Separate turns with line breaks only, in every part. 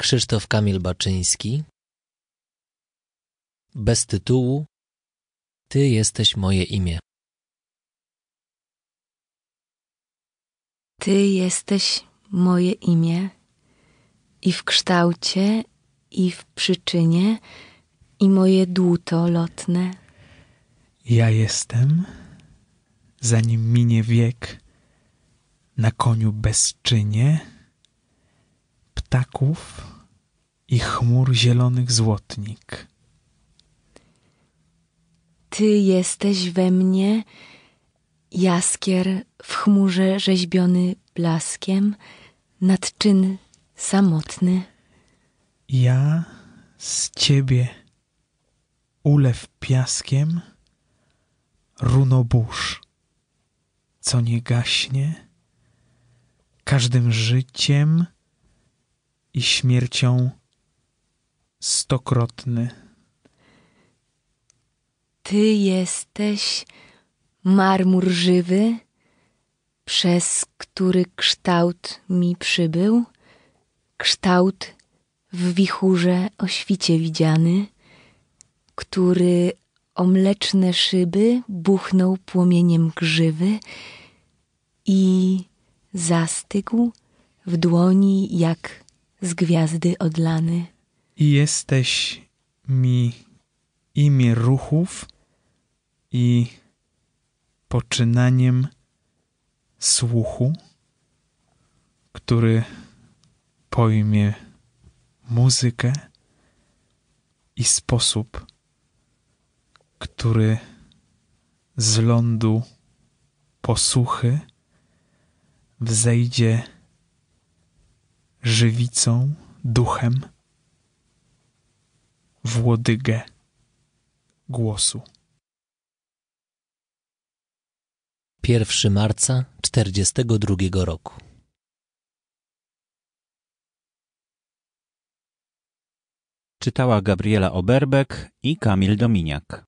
Krzysztof Kamil Baczyński Bez tytułu Ty jesteś moje imię
Ty jesteś moje imię i w kształcie, i w przyczynie, i moje dłuto lotne.
Ja jestem, zanim minie wiek, na koniu bezczynie, ptaków i chmur zielonych złotnik.
Ty jesteś we mnie, jaskier w chmurze rzeźbiony blaskiem, nadczyn samotny.
Ja z ciebie ulew piaskiem, runobórz, co nie gaśnie, każdym życiem i śmiercią stokrotny.
Ty jesteś marmur żywy, przez który kształt mi przybył, kształt w wichurze o świcie widziany, który o mleczne szyby buchnął płomieniem grzywy i zastygł w dłoni jak z gwiazdy odlany.
I jesteś mi imię ruchów i poczynaniem słuchu, który pojmie muzykę i sposób, który z lądu posłuchy wzejdzie żywicą, duchem w łodygę głosu.
1 marca 42 roku
Czytała Gabriela Oberbek i Kamil Dominiak.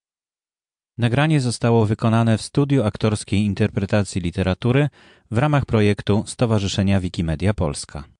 Nagranie zostało wykonane w studiu aktorskiej interpretacji literatury w ramach projektu Stowarzyszenia Wikimedia Polska.